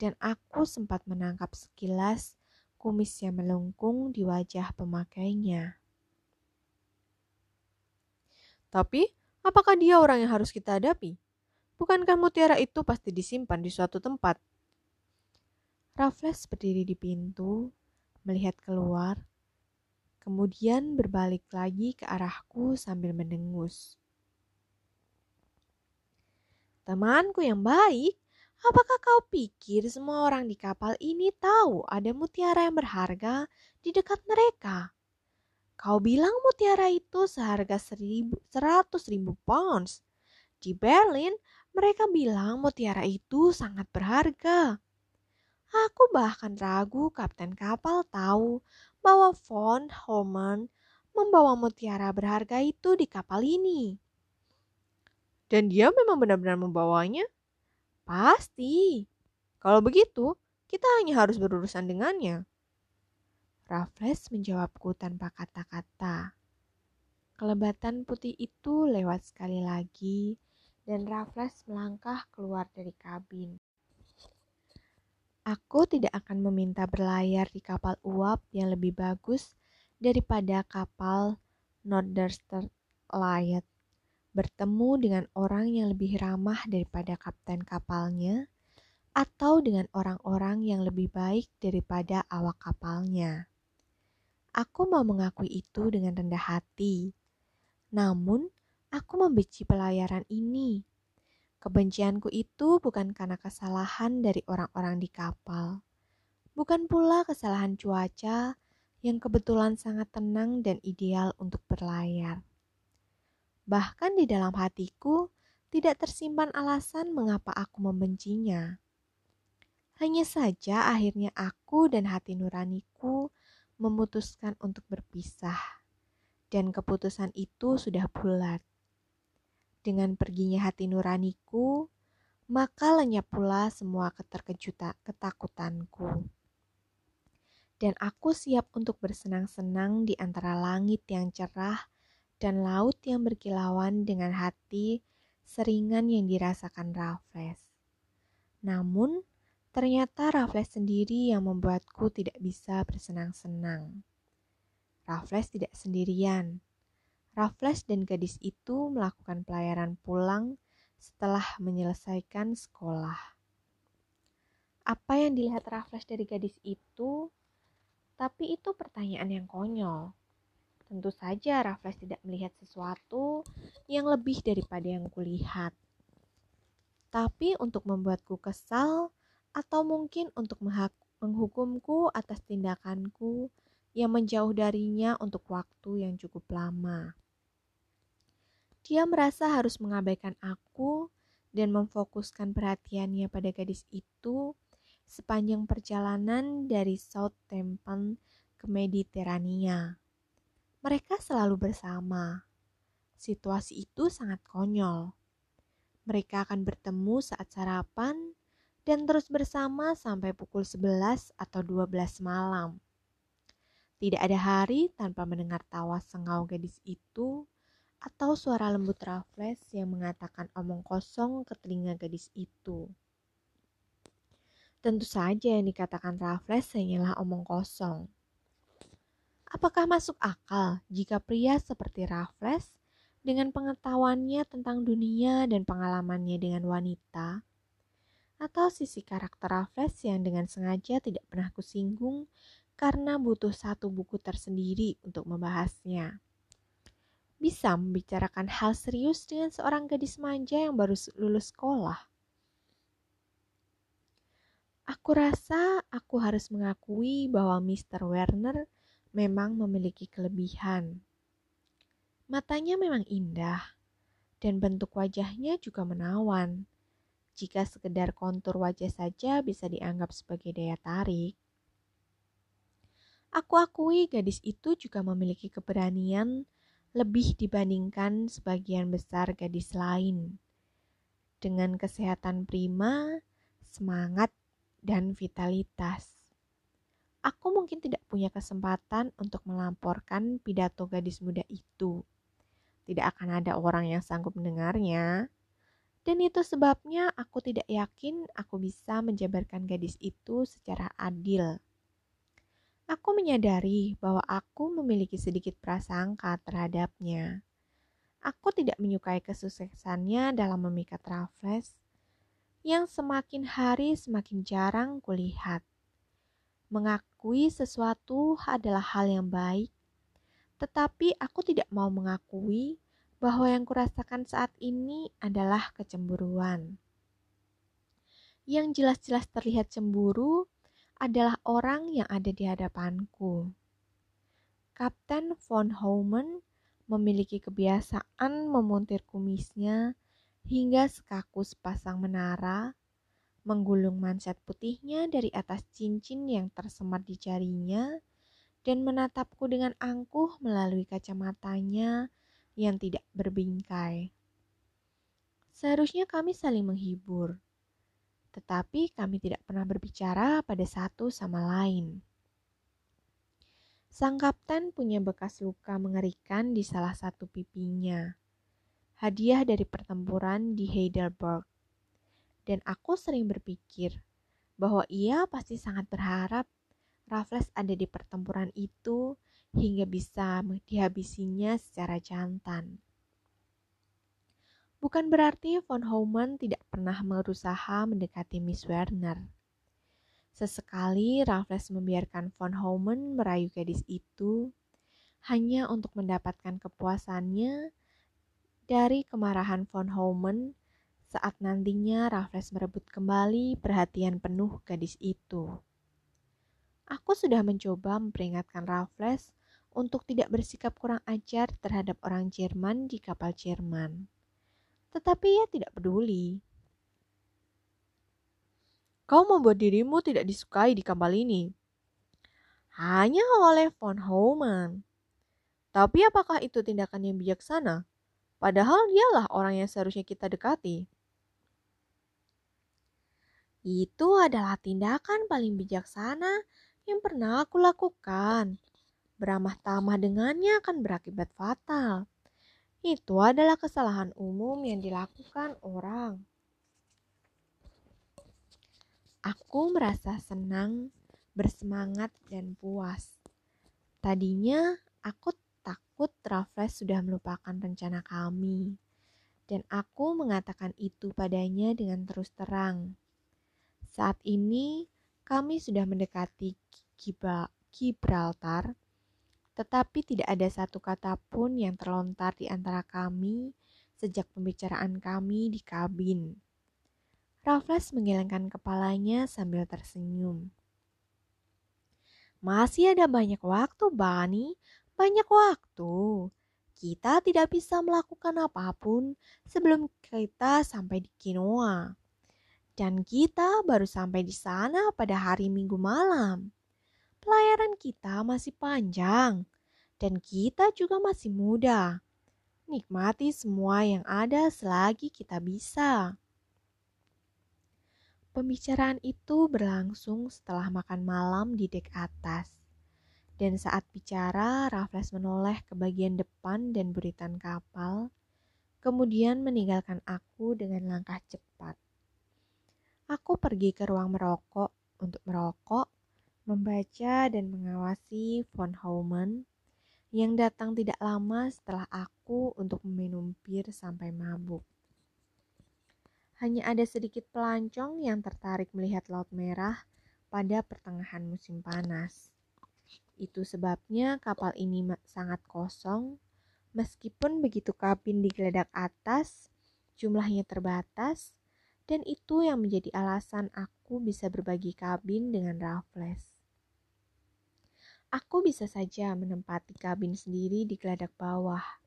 Speaker 2: dan aku sempat menangkap sekilas kumis yang melengkung di wajah pemakainya.
Speaker 1: Tapi, apakah dia orang yang harus kita hadapi? Bukankah mutiara itu pasti disimpan di suatu tempat?
Speaker 2: Raffles berdiri di pintu, melihat keluar, kemudian berbalik lagi ke arahku sambil mendengus. Temanku yang baik, Apakah kau pikir semua orang di kapal ini tahu ada mutiara yang berharga di dekat mereka? Kau bilang mutiara itu seharga seribu, seratus ribu pounds. Di Berlin, mereka bilang mutiara itu sangat berharga. Aku bahkan ragu kapten kapal tahu bahwa von Holman membawa mutiara berharga itu di kapal ini.
Speaker 1: Dan dia memang benar-benar membawanya?
Speaker 2: Pasti.
Speaker 1: Kalau begitu, kita hanya harus berurusan dengannya.
Speaker 2: Raffles menjawabku tanpa kata-kata. Kelebatan putih itu lewat sekali lagi dan Raffles melangkah keluar dari kabin. Aku tidak akan meminta berlayar di kapal uap yang lebih bagus daripada kapal Northern Light bertemu dengan orang yang lebih ramah daripada kapten kapalnya, atau dengan orang-orang yang lebih baik daripada awak kapalnya. Aku mau mengakui itu dengan rendah hati, namun aku membenci pelayaran ini. Kebencianku itu bukan karena kesalahan dari orang-orang di kapal, bukan pula kesalahan cuaca yang kebetulan sangat tenang dan ideal untuk berlayar Bahkan di dalam hatiku tidak tersimpan alasan mengapa aku membencinya. Hanya saja akhirnya aku dan hati nuraniku memutuskan untuk berpisah. Dan keputusan itu sudah bulat. Dengan perginya hati nuraniku, maka lenyap pula semua keterkejutan ketakutanku. Dan aku siap untuk bersenang-senang di antara langit yang cerah
Speaker 1: dan laut yang berkilauan dengan hati seringan yang dirasakan Raffles. Namun, ternyata Raffles sendiri yang membuatku tidak bisa bersenang-senang. Raffles tidak sendirian. Raffles dan gadis itu melakukan pelayaran pulang setelah menyelesaikan sekolah. Apa yang dilihat Raffles dari gadis itu? Tapi itu pertanyaan yang konyol. Tentu saja Raffles tidak melihat sesuatu yang lebih daripada yang kulihat. Tapi untuk membuatku kesal atau mungkin untuk menghukumku atas tindakanku yang menjauh darinya untuk waktu yang cukup lama. Dia merasa harus mengabaikan aku dan memfokuskan perhatiannya pada gadis itu sepanjang perjalanan dari Southampton ke Mediterania. Mereka selalu bersama. Situasi itu sangat konyol. Mereka akan bertemu saat sarapan dan terus bersama sampai pukul 11 atau 12 malam. Tidak ada hari tanpa mendengar tawa sengau gadis itu atau suara lembut Raffles yang mengatakan omong kosong ke telinga gadis itu. Tentu saja yang dikatakan Raffles hanyalah omong kosong. Apakah masuk akal jika pria seperti Raffles dengan pengetahuannya tentang dunia dan pengalamannya dengan wanita, atau sisi karakter Raffles yang dengan sengaja tidak pernah kusinggung karena butuh satu buku tersendiri untuk membahasnya. Bisa membicarakan hal serius dengan seorang gadis manja yang baru lulus sekolah. Aku rasa aku harus mengakui bahwa Mr. Werner memang memiliki kelebihan. Matanya memang indah, dan bentuk wajahnya juga menawan. Jika sekedar kontur wajah saja bisa dianggap sebagai daya tarik. Aku akui gadis itu juga memiliki keberanian lebih dibandingkan sebagian besar gadis lain. Dengan kesehatan prima, semangat, dan vitalitas. Aku mungkin tidak punya kesempatan untuk melamporkan pidato gadis muda itu. Tidak akan ada orang yang sanggup mendengarnya. Dan itu sebabnya aku tidak yakin aku bisa menjabarkan gadis itu secara adil. Aku menyadari bahwa aku memiliki sedikit prasangka terhadapnya. Aku tidak menyukai kesuksesannya dalam memikat Raffles yang semakin hari semakin jarang kulihat. Mengakui sesuatu adalah hal yang baik, tetapi aku tidak mau mengakui bahwa yang kurasakan saat ini adalah kecemburuan. Yang jelas-jelas terlihat cemburu adalah orang yang ada di hadapanku. Kapten von Hauman memiliki kebiasaan memontir kumisnya hingga sekaku sepasang menara menggulung manset putihnya dari atas cincin yang tersemar di jarinya, dan menatapku dengan angkuh melalui kacamatanya yang tidak berbingkai. Seharusnya kami saling menghibur, tetapi kami tidak pernah berbicara pada satu sama lain. Sang kapten punya bekas luka mengerikan di salah satu pipinya. Hadiah dari pertempuran di Heidelberg dan aku sering berpikir bahwa ia pasti sangat berharap Raffles ada di pertempuran itu hingga bisa dihabisinya secara jantan. Bukan berarti von Hauman tidak pernah berusaha mendekati Miss Werner. Sesekali Raffles membiarkan von Hauman merayu gadis itu hanya untuk mendapatkan kepuasannya dari kemarahan von Hauman saat nantinya Raffles merebut kembali perhatian penuh gadis itu. Aku sudah mencoba memperingatkan Raffles untuk tidak bersikap kurang ajar terhadap orang Jerman di kapal Jerman. Tetapi ia tidak peduli.
Speaker 2: Kau membuat dirimu tidak disukai di kapal ini. Hanya oleh von Hauman. Tapi apakah itu tindakan yang bijaksana? Padahal dialah orang yang seharusnya kita dekati.
Speaker 1: Itu adalah tindakan paling bijaksana yang pernah aku lakukan. Beramah tamah dengannya akan berakibat fatal. Itu adalah kesalahan umum yang dilakukan orang. Aku merasa senang, bersemangat, dan puas. Tadinya aku takut Raffles sudah melupakan rencana kami, dan aku mengatakan itu padanya dengan terus terang. Saat ini kami sudah mendekati Gibraltar, tetapi tidak ada satu kata pun yang terlontar di antara kami sejak pembicaraan kami di kabin. Raffles menggelengkan kepalanya sambil tersenyum. Masih ada banyak waktu, Bani. Banyak waktu. Kita tidak bisa melakukan apa pun sebelum kita sampai di Kinoa dan kita baru sampai di sana pada hari Minggu malam. Pelayaran kita masih panjang, dan kita juga masih muda. Nikmati semua yang ada selagi kita bisa. Pembicaraan itu berlangsung setelah makan malam di dek atas. Dan saat bicara, Raffles menoleh ke bagian depan dan buritan kapal, kemudian meninggalkan aku dengan langkah cepat. Aku pergi ke ruang merokok untuk merokok, membaca dan mengawasi von Hauman yang datang tidak lama setelah aku untuk meminum bir sampai mabuk. Hanya ada sedikit pelancong yang tertarik melihat laut merah pada pertengahan musim panas. Itu sebabnya kapal ini sangat kosong, meskipun begitu kabin digeledak atas, jumlahnya terbatas, dan itu yang menjadi alasan aku bisa berbagi kabin dengan Raffles. Aku bisa saja menempati kabin sendiri di geladak bawah,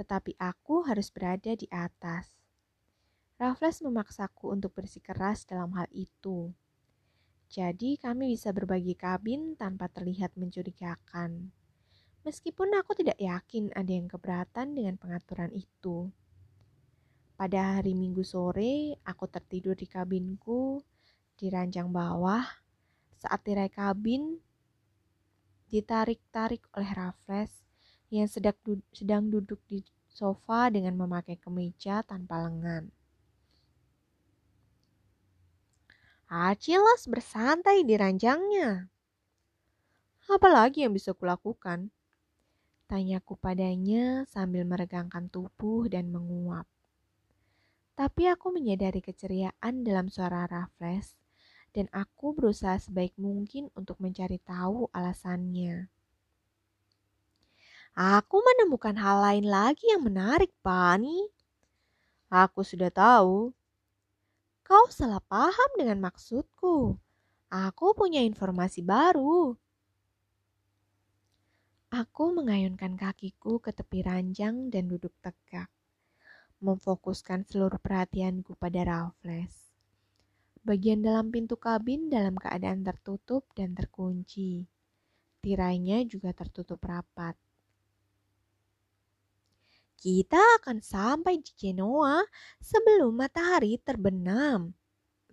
Speaker 1: tetapi aku harus berada di atas. Raffles memaksaku untuk bersikeras dalam hal itu. Jadi kami bisa berbagi kabin tanpa terlihat mencurigakan. Meskipun aku tidak yakin ada yang keberatan dengan pengaturan itu. Pada hari Minggu sore, aku tertidur di kabinku di ranjang bawah saat tirai kabin ditarik-tarik oleh Raffles yang sedang, du sedang duduk di sofa dengan memakai kemeja tanpa lengan. Acilas bersantai di ranjangnya. Apa lagi yang bisa kulakukan? Tanyaku padanya sambil meregangkan tubuh dan menguap. Tapi aku menyadari keceriaan dalam suara Raffles dan aku berusaha sebaik mungkin untuk mencari tahu alasannya. Aku menemukan hal lain lagi yang menarik, Pani. Aku sudah tahu. Kau salah paham dengan maksudku. Aku punya informasi baru. Aku mengayunkan kakiku ke tepi ranjang dan duduk tegak memfokuskan seluruh perhatianku pada Raffles. Bagian dalam pintu kabin dalam keadaan tertutup dan terkunci. Tirainya juga tertutup rapat. Kita akan sampai di Genoa sebelum matahari terbenam,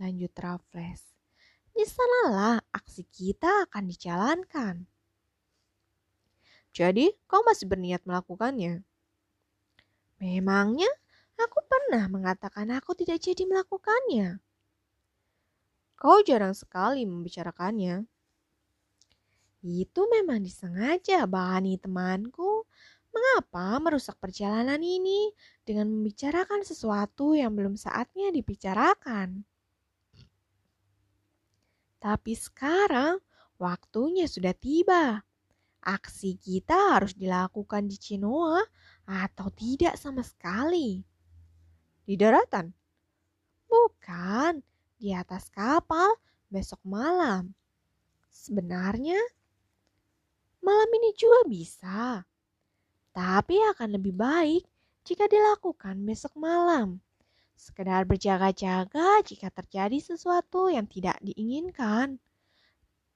Speaker 1: lanjut Raffles. Di sanalah aksi kita akan dijalankan. Jadi, kau masih berniat melakukannya? Memangnya Aku pernah mengatakan aku tidak jadi melakukannya. Kau jarang sekali membicarakannya. Itu memang disengaja, Bani temanku. Mengapa merusak perjalanan ini dengan membicarakan sesuatu yang belum saatnya dibicarakan? Tapi sekarang waktunya sudah tiba. Aksi kita harus dilakukan di Cinoa atau tidak sama sekali. Di daratan? Bukan, di atas kapal besok malam. Sebenarnya malam ini juga bisa. Tapi akan lebih baik jika dilakukan besok malam. Sekedar berjaga-jaga jika terjadi sesuatu yang tidak diinginkan.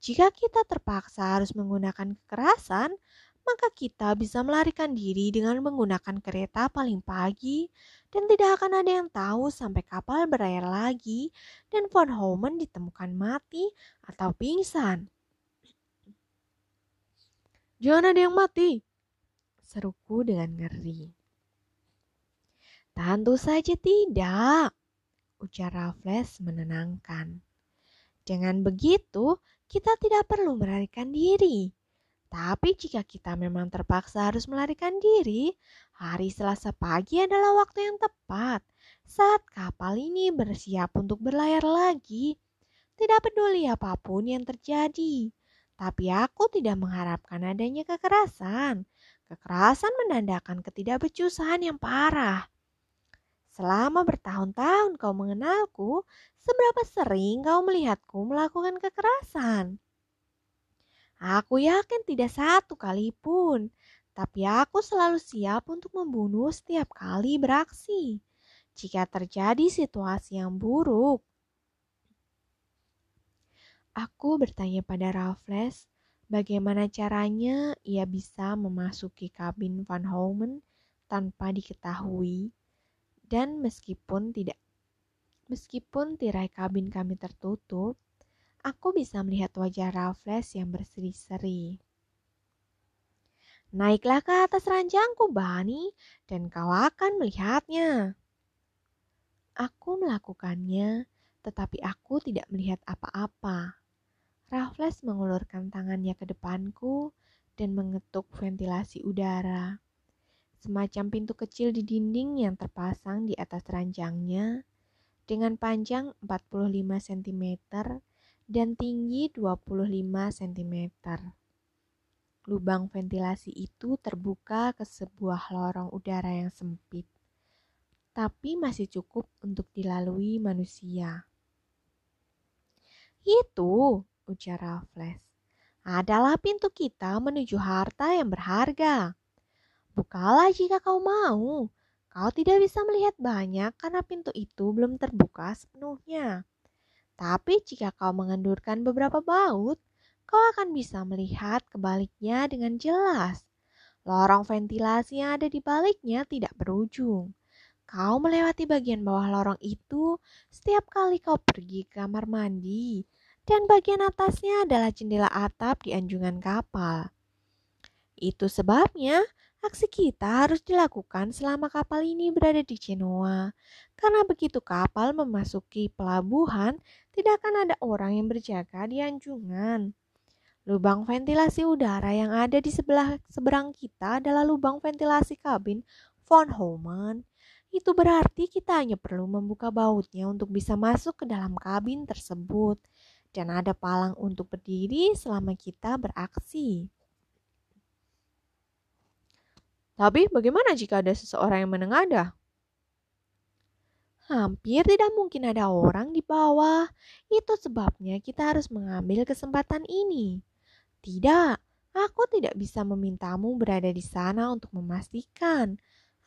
Speaker 1: Jika kita terpaksa harus menggunakan kekerasan, maka kita bisa melarikan diri dengan menggunakan kereta paling pagi dan tidak akan ada yang tahu sampai kapal berlayar lagi dan von Homan ditemukan mati atau pingsan. Jangan ada yang mati, seruku dengan ngeri.
Speaker 2: Tentu saja tidak, ujar Raffles menenangkan. Dengan begitu, kita tidak perlu melarikan diri. Tapi jika kita memang terpaksa harus melarikan diri, hari Selasa pagi adalah waktu yang tepat saat kapal ini bersiap untuk berlayar lagi. Tidak peduli apa pun yang terjadi, tapi aku tidak mengharapkan adanya kekerasan. Kekerasan menandakan ketidakbecusan yang parah. Selama bertahun-tahun kau mengenalku, seberapa sering kau melihatku melakukan kekerasan? Aku yakin tidak satu kali pun, tapi aku selalu siap untuk membunuh setiap kali beraksi. Jika terjadi situasi yang buruk, aku bertanya pada Raffles bagaimana caranya ia bisa memasuki kabin Van Homen tanpa diketahui? Dan meskipun tidak meskipun tirai kabin kami tertutup, aku bisa melihat wajah Raffles yang berseri-seri. Naiklah ke atas ranjangku, Bani, dan kau akan melihatnya. Aku melakukannya, tetapi aku tidak melihat apa-apa. Raffles mengulurkan tangannya ke depanku dan mengetuk ventilasi udara. Semacam pintu kecil di dinding yang terpasang di atas ranjangnya dengan panjang 45 cm dan tinggi 25 cm. Lubang ventilasi itu terbuka ke sebuah lorong udara yang sempit, tapi masih cukup untuk dilalui manusia. Itu, ujar Raffles, adalah pintu kita menuju harta yang berharga. Bukalah jika kau mau. Kau tidak bisa melihat banyak karena pintu itu belum terbuka sepenuhnya. Tapi jika kau mengendurkan beberapa baut, kau akan bisa melihat kebaliknya dengan jelas. Lorong ventilasi yang ada di baliknya tidak berujung. Kau melewati bagian bawah lorong itu setiap kali kau pergi ke kamar mandi, dan bagian atasnya adalah jendela atap di anjungan kapal. Itu sebabnya Aksi kita harus dilakukan selama kapal ini berada di Genoa, karena begitu kapal memasuki pelabuhan, tidak akan ada orang yang berjaga di anjungan. Lubang ventilasi udara yang ada di sebelah seberang kita adalah lubang ventilasi kabin von Homan. Itu berarti kita hanya perlu membuka bautnya untuk bisa masuk ke dalam kabin tersebut. Dan ada palang untuk berdiri selama kita beraksi.
Speaker 1: Tapi bagaimana jika ada seseorang yang menengadah?
Speaker 2: Hampir tidak mungkin ada orang di bawah. Itu sebabnya kita harus mengambil kesempatan ini. Tidak, aku tidak bisa memintamu berada di sana untuk memastikan.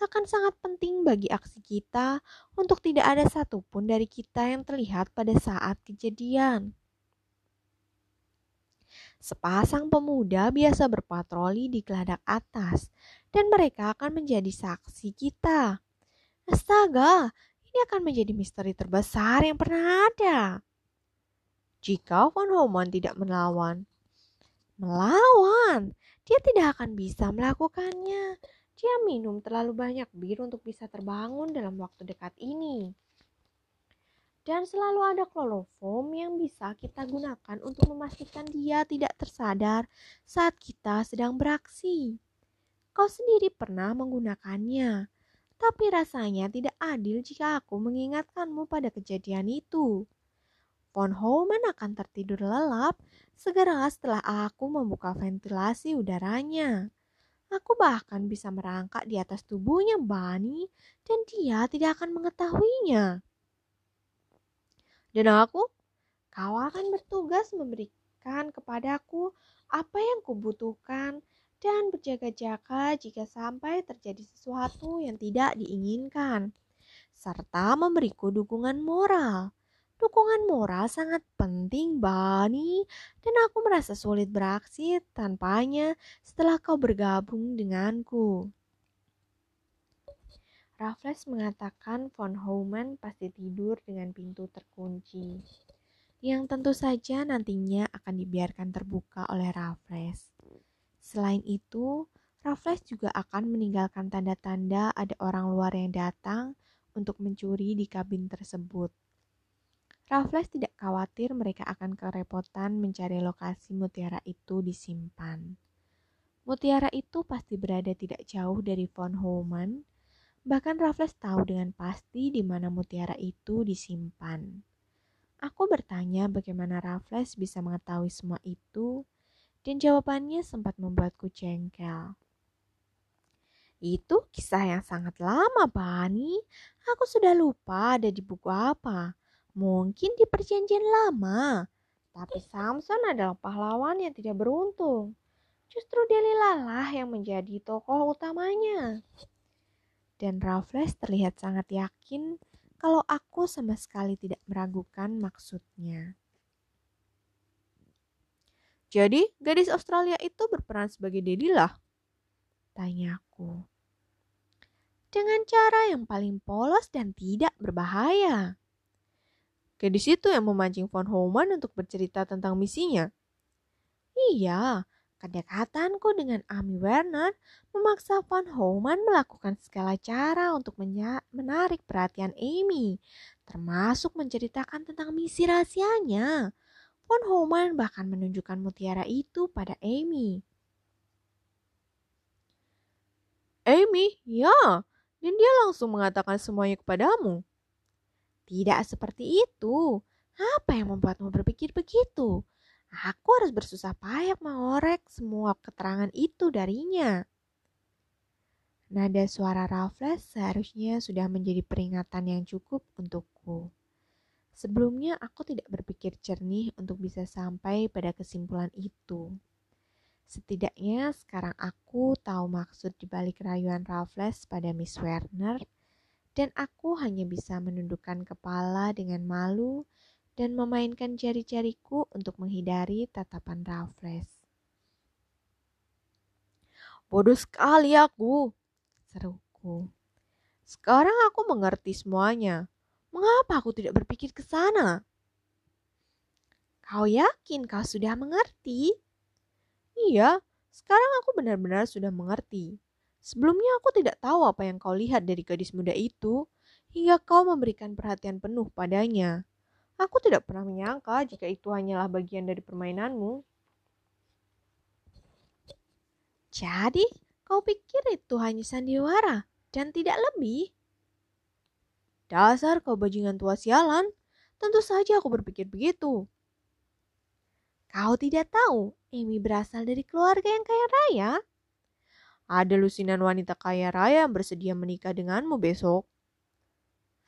Speaker 2: Akan sangat penting bagi aksi kita untuk tidak ada satupun dari kita yang terlihat pada saat kejadian. Sepasang pemuda biasa berpatroli di geladak atas, dan mereka akan menjadi saksi kita. Astaga, ini akan menjadi misteri terbesar yang pernah ada.
Speaker 1: Jika Van Homan tidak melawan,
Speaker 2: melawan, dia tidak akan bisa melakukannya. Dia minum terlalu banyak bir untuk bisa terbangun dalam waktu dekat ini dan selalu ada kloroform yang bisa kita gunakan untuk memastikan dia tidak tersadar saat kita sedang beraksi. Kau sendiri pernah menggunakannya, tapi rasanya tidak adil jika aku mengingatkanmu pada kejadian itu. Von Homan akan tertidur lelap segera setelah aku membuka ventilasi udaranya. Aku bahkan bisa merangkak di atas tubuhnya Bani dan dia tidak akan mengetahuinya.
Speaker 1: Dan aku,
Speaker 2: kau akan bertugas memberikan kepadaku apa yang kubutuhkan dan berjaga-jaga jika sampai terjadi sesuatu yang tidak diinginkan, serta memberiku dukungan moral. Dukungan moral sangat penting, Bani, dan aku merasa sulit beraksi tanpanya setelah kau bergabung denganku. Raffles mengatakan von Hauman pasti tidur dengan pintu terkunci, yang tentu saja nantinya akan dibiarkan terbuka oleh Raffles. Selain itu,
Speaker 1: Raffles juga akan meninggalkan tanda-tanda ada orang luar yang datang untuk mencuri di kabin tersebut. Raffles tidak khawatir mereka akan kerepotan mencari lokasi mutiara itu disimpan. Mutiara itu pasti berada tidak jauh dari von Homan. Bahkan Raffles tahu dengan pasti di mana mutiara itu disimpan. Aku bertanya bagaimana Raffles bisa mengetahui semua itu, dan jawabannya sempat membuatku jengkel.
Speaker 2: Itu kisah yang sangat lama, Bani. Aku sudah lupa ada di buku apa. Mungkin di perjanjian lama. Tapi Samson adalah pahlawan yang tidak beruntung. Justru Delilah lah yang menjadi tokoh utamanya.
Speaker 1: Dan Raffles terlihat sangat yakin kalau aku sama sekali tidak meragukan maksudnya.
Speaker 2: Jadi, gadis Australia itu berperan sebagai Delilah? Tanyaku dengan cara yang paling polos dan tidak berbahaya. Gadis itu yang memancing von Homan untuk bercerita tentang misinya. Iya, kedekatanku dengan Amy Werner memaksa von Homan melakukan segala cara untuk menarik perhatian Amy, termasuk menceritakan tentang misi rahasianya. Von Homan bahkan menunjukkan mutiara itu pada Amy.
Speaker 1: Amy, ya, dan dia langsung mengatakan semuanya kepadamu.
Speaker 2: Tidak seperti itu. Apa yang membuatmu berpikir begitu? Aku harus bersusah payah mengorek semua keterangan itu darinya.
Speaker 1: Nada suara Raffles seharusnya sudah menjadi peringatan yang cukup untukku. Sebelumnya aku tidak berpikir jernih untuk bisa sampai pada kesimpulan itu. Setidaknya sekarang aku tahu maksud dibalik rayuan Raffles pada Miss Werner dan aku hanya bisa menundukkan kepala dengan malu dan memainkan jari-jariku untuk menghindari tatapan Raffles.
Speaker 2: Bodoh sekali aku, seruku. Sekarang aku mengerti semuanya. Mengapa aku tidak berpikir ke sana? Kau yakin kau sudah mengerti? Iya, sekarang aku benar-benar sudah mengerti. Sebelumnya aku tidak tahu apa yang kau lihat dari gadis muda itu, hingga kau memberikan perhatian penuh padanya. Aku tidak pernah menyangka jika itu hanyalah bagian dari permainanmu.
Speaker 1: Jadi, kau pikir itu hanya sandiwara dan tidak lebih?
Speaker 2: Dasar kau bajingan tua sialan, tentu saja aku berpikir begitu.
Speaker 1: Kau tidak tahu Amy berasal dari keluarga yang kaya raya?
Speaker 2: Ada lusinan wanita kaya raya yang bersedia menikah denganmu besok.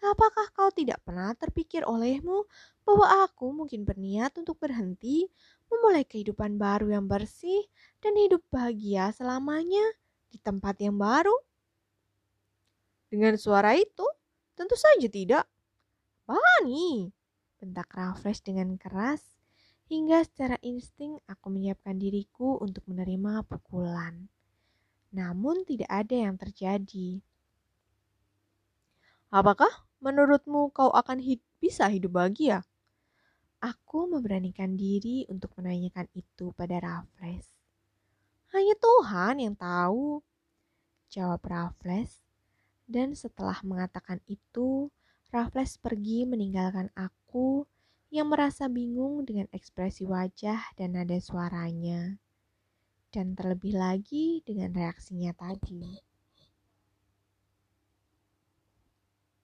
Speaker 1: Apakah kau tidak pernah terpikir olehmu bahwa aku mungkin berniat untuk berhenti, memulai kehidupan baru yang bersih, dan hidup bahagia selamanya di tempat yang baru?
Speaker 2: Dengan suara itu, tentu saja tidak.
Speaker 1: Bani, bentak Raffles dengan keras hingga secara insting aku menyiapkan diriku untuk menerima pukulan. Namun tidak ada yang terjadi.
Speaker 2: Apakah menurutmu kau akan hid bisa hidup bahagia?
Speaker 1: Aku memberanikan diri untuk menanyakan itu pada Raffles. Hanya Tuhan yang tahu, jawab Raffles. Dan setelah mengatakan itu, Raffles pergi meninggalkan aku yang merasa bingung dengan ekspresi wajah dan nada suaranya, dan terlebih lagi dengan reaksinya tadi.